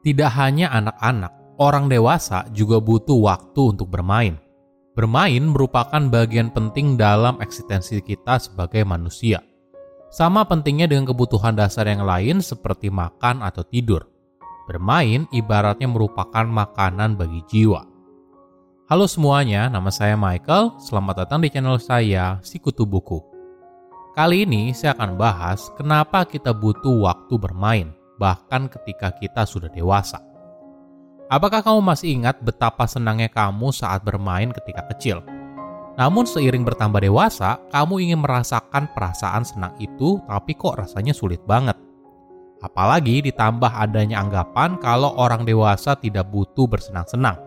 Tidak hanya anak-anak, orang dewasa juga butuh waktu untuk bermain. Bermain merupakan bagian penting dalam eksistensi kita sebagai manusia. Sama pentingnya dengan kebutuhan dasar yang lain seperti makan atau tidur. Bermain ibaratnya merupakan makanan bagi jiwa. Halo semuanya, nama saya Michael. Selamat datang di channel saya, Sikutu Buku. Kali ini saya akan bahas kenapa kita butuh waktu bermain bahkan ketika kita sudah dewasa. Apakah kamu masih ingat betapa senangnya kamu saat bermain ketika kecil? Namun seiring bertambah dewasa, kamu ingin merasakan perasaan senang itu, tapi kok rasanya sulit banget. Apalagi ditambah adanya anggapan kalau orang dewasa tidak butuh bersenang-senang.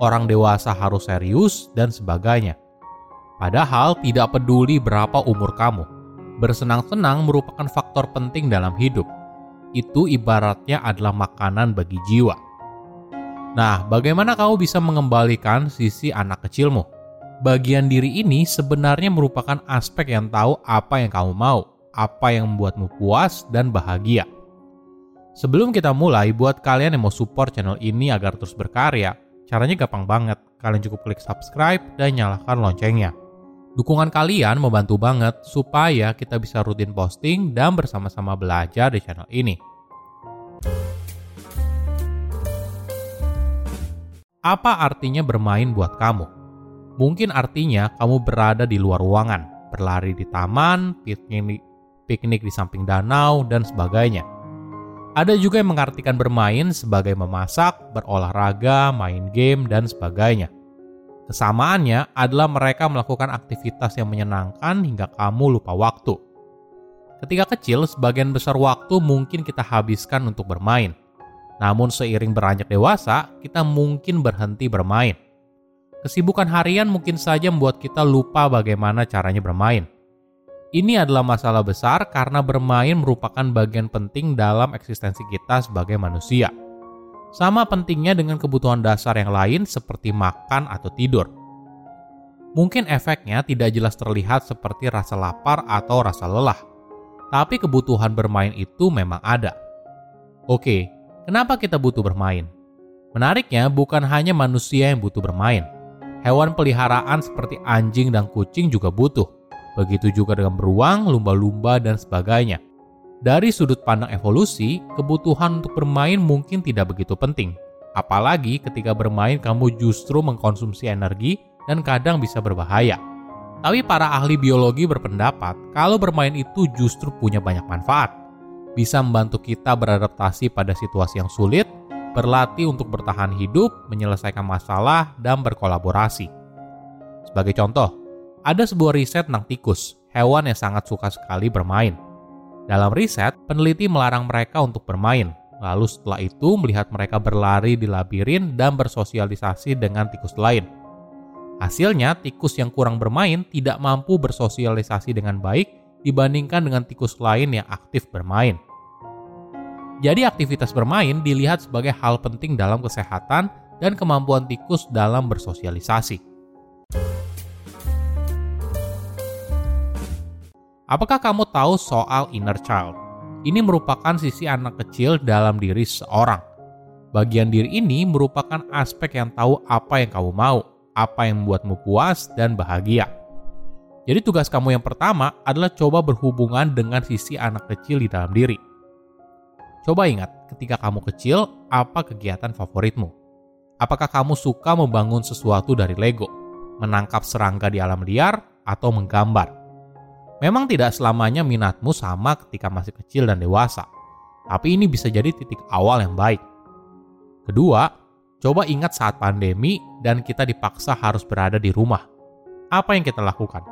Orang dewasa harus serius dan sebagainya. Padahal tidak peduli berapa umur kamu, bersenang-senang merupakan faktor penting dalam hidup itu ibaratnya adalah makanan bagi jiwa. Nah, bagaimana kamu bisa mengembalikan sisi anak kecilmu? Bagian diri ini sebenarnya merupakan aspek yang tahu apa yang kamu mau, apa yang membuatmu puas dan bahagia. Sebelum kita mulai, buat kalian yang mau support channel ini agar terus berkarya, caranya gampang banget. Kalian cukup klik subscribe dan nyalakan loncengnya. Dukungan kalian membantu banget supaya kita bisa rutin posting dan bersama-sama belajar di channel ini. Apa artinya bermain buat kamu? Mungkin artinya kamu berada di luar ruangan, berlari di taman, piknik, piknik di samping danau, dan sebagainya. Ada juga yang mengartikan bermain sebagai memasak, berolahraga, main game, dan sebagainya. Kesamaannya adalah mereka melakukan aktivitas yang menyenangkan hingga kamu lupa waktu. Ketika kecil, sebagian besar waktu mungkin kita habiskan untuk bermain. Namun seiring beranjak dewasa, kita mungkin berhenti bermain. Kesibukan harian mungkin saja membuat kita lupa bagaimana caranya bermain. Ini adalah masalah besar karena bermain merupakan bagian penting dalam eksistensi kita sebagai manusia. Sama pentingnya dengan kebutuhan dasar yang lain seperti makan atau tidur. Mungkin efeknya tidak jelas terlihat seperti rasa lapar atau rasa lelah, tapi kebutuhan bermain itu memang ada. Oke, kenapa kita butuh bermain? Menariknya, bukan hanya manusia yang butuh bermain. Hewan peliharaan seperti anjing dan kucing juga butuh. Begitu juga dengan beruang, lumba-lumba, dan sebagainya. Dari sudut pandang evolusi, kebutuhan untuk bermain mungkin tidak begitu penting. Apalagi ketika bermain kamu justru mengkonsumsi energi dan kadang bisa berbahaya. Tapi para ahli biologi berpendapat kalau bermain itu justru punya banyak manfaat. Bisa membantu kita beradaptasi pada situasi yang sulit, berlatih untuk bertahan hidup, menyelesaikan masalah, dan berkolaborasi. Sebagai contoh, ada sebuah riset tentang tikus, hewan yang sangat suka sekali bermain. Dalam riset, peneliti melarang mereka untuk bermain, lalu setelah itu melihat mereka berlari di labirin dan bersosialisasi dengan tikus lain. Hasilnya, tikus yang kurang bermain tidak mampu bersosialisasi dengan baik dibandingkan dengan tikus lain yang aktif bermain. Jadi aktivitas bermain dilihat sebagai hal penting dalam kesehatan dan kemampuan tikus dalam bersosialisasi. Apakah kamu tahu soal inner child? Ini merupakan sisi anak kecil dalam diri seorang. Bagian diri ini merupakan aspek yang tahu apa yang kamu mau, apa yang membuatmu puas dan bahagia. Jadi tugas kamu yang pertama adalah coba berhubungan dengan sisi anak kecil di dalam diri. Coba ingat, ketika kamu kecil, apa kegiatan favoritmu? Apakah kamu suka membangun sesuatu dari Lego, menangkap serangga di alam liar, atau menggambar? Memang tidak selamanya minatmu sama ketika masih kecil dan dewasa, tapi ini bisa jadi titik awal yang baik. Kedua, coba ingat saat pandemi dan kita dipaksa harus berada di rumah. Apa yang kita lakukan?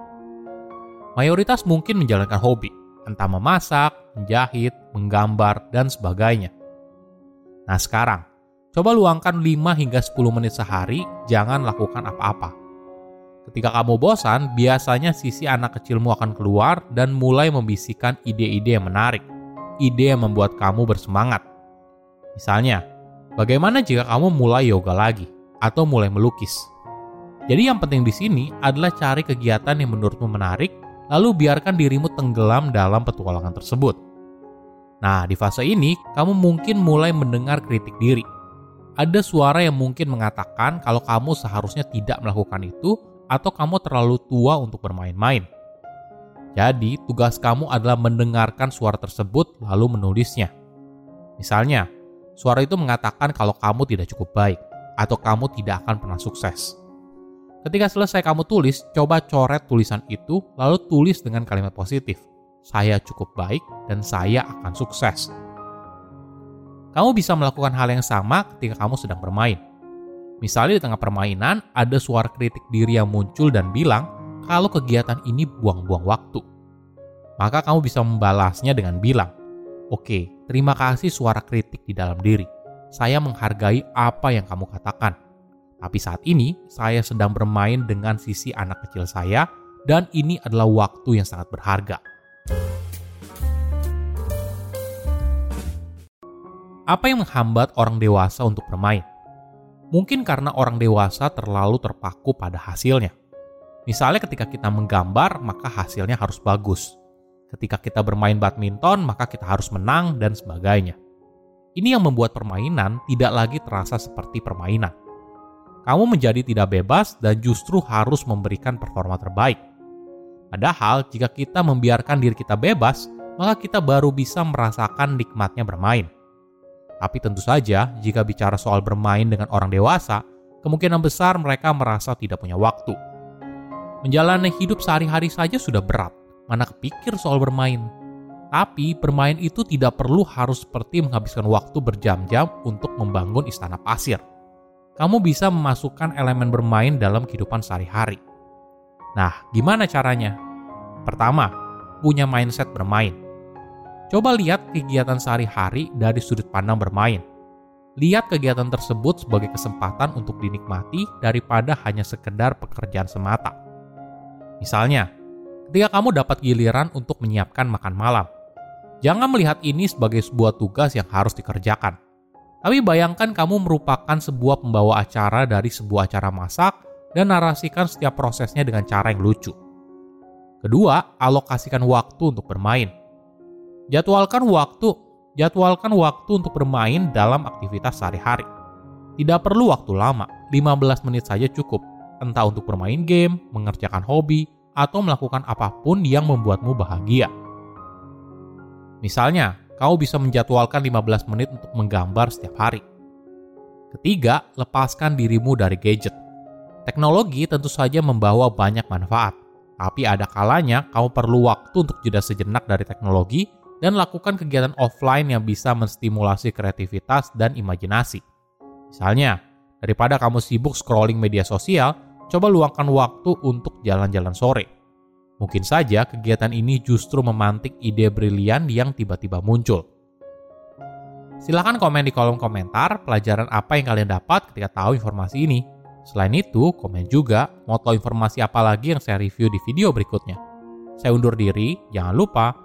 Mayoritas mungkin menjalankan hobi, entah memasak, menjahit, menggambar, dan sebagainya. Nah sekarang, coba luangkan 5 hingga 10 menit sehari, jangan lakukan apa-apa Ketika kamu bosan, biasanya sisi anak kecilmu akan keluar dan mulai membisikkan ide-ide yang menarik, ide yang membuat kamu bersemangat. Misalnya, bagaimana jika kamu mulai yoga lagi atau mulai melukis? Jadi yang penting di sini adalah cari kegiatan yang menurutmu menarik, lalu biarkan dirimu tenggelam dalam petualangan tersebut. Nah, di fase ini, kamu mungkin mulai mendengar kritik diri. Ada suara yang mungkin mengatakan kalau kamu seharusnya tidak melakukan itu, atau kamu terlalu tua untuk bermain-main. Jadi, tugas kamu adalah mendengarkan suara tersebut lalu menulisnya. Misalnya, suara itu mengatakan kalau kamu tidak cukup baik, atau kamu tidak akan pernah sukses. Ketika selesai kamu tulis, coba coret tulisan itu, lalu tulis dengan kalimat positif. Saya cukup baik dan saya akan sukses. Kamu bisa melakukan hal yang sama ketika kamu sedang bermain. Misalnya di tengah permainan, ada suara kritik diri yang muncul dan bilang kalau kegiatan ini buang-buang waktu. Maka kamu bisa membalasnya dengan bilang, Oke, terima kasih suara kritik di dalam diri. Saya menghargai apa yang kamu katakan. Tapi saat ini, saya sedang bermain dengan sisi anak kecil saya, dan ini adalah waktu yang sangat berharga. Apa yang menghambat orang dewasa untuk bermain? Mungkin karena orang dewasa terlalu terpaku pada hasilnya. Misalnya ketika kita menggambar, maka hasilnya harus bagus. Ketika kita bermain badminton, maka kita harus menang dan sebagainya. Ini yang membuat permainan tidak lagi terasa seperti permainan. Kamu menjadi tidak bebas dan justru harus memberikan performa terbaik. Padahal, jika kita membiarkan diri kita bebas, maka kita baru bisa merasakan nikmatnya bermain. Tapi tentu saja, jika bicara soal bermain dengan orang dewasa, kemungkinan besar mereka merasa tidak punya waktu. Menjalani hidup sehari-hari saja sudah berat, mana kepikir soal bermain. Tapi bermain itu tidak perlu harus seperti menghabiskan waktu berjam-jam untuk membangun istana pasir. Kamu bisa memasukkan elemen bermain dalam kehidupan sehari-hari. Nah, gimana caranya? Pertama, punya mindset bermain. Coba lihat kegiatan sehari-hari dari sudut pandang bermain. Lihat kegiatan tersebut sebagai kesempatan untuk dinikmati daripada hanya sekedar pekerjaan semata. Misalnya, ketika kamu dapat giliran untuk menyiapkan makan malam, jangan melihat ini sebagai sebuah tugas yang harus dikerjakan. Tapi bayangkan kamu merupakan sebuah pembawa acara dari sebuah acara masak dan narasikan setiap prosesnya dengan cara yang lucu. Kedua, alokasikan waktu untuk bermain Jadwalkan waktu, jadwalkan waktu untuk bermain dalam aktivitas sehari-hari. Tidak perlu waktu lama, 15 menit saja cukup. Entah untuk bermain game, mengerjakan hobi, atau melakukan apa pun yang membuatmu bahagia. Misalnya, kau bisa menjadwalkan 15 menit untuk menggambar setiap hari. Ketiga, lepaskan dirimu dari gadget. Teknologi tentu saja membawa banyak manfaat, tapi ada kalanya kamu perlu waktu untuk jeda sejenak dari teknologi dan lakukan kegiatan offline yang bisa menstimulasi kreativitas dan imajinasi. Misalnya, daripada kamu sibuk scrolling media sosial, coba luangkan waktu untuk jalan-jalan sore. Mungkin saja kegiatan ini justru memantik ide brilian yang tiba-tiba muncul. Silahkan komen di kolom komentar pelajaran apa yang kalian dapat ketika tahu informasi ini. Selain itu, komen juga mau tahu informasi apa lagi yang saya review di video berikutnya. Saya undur diri, jangan lupa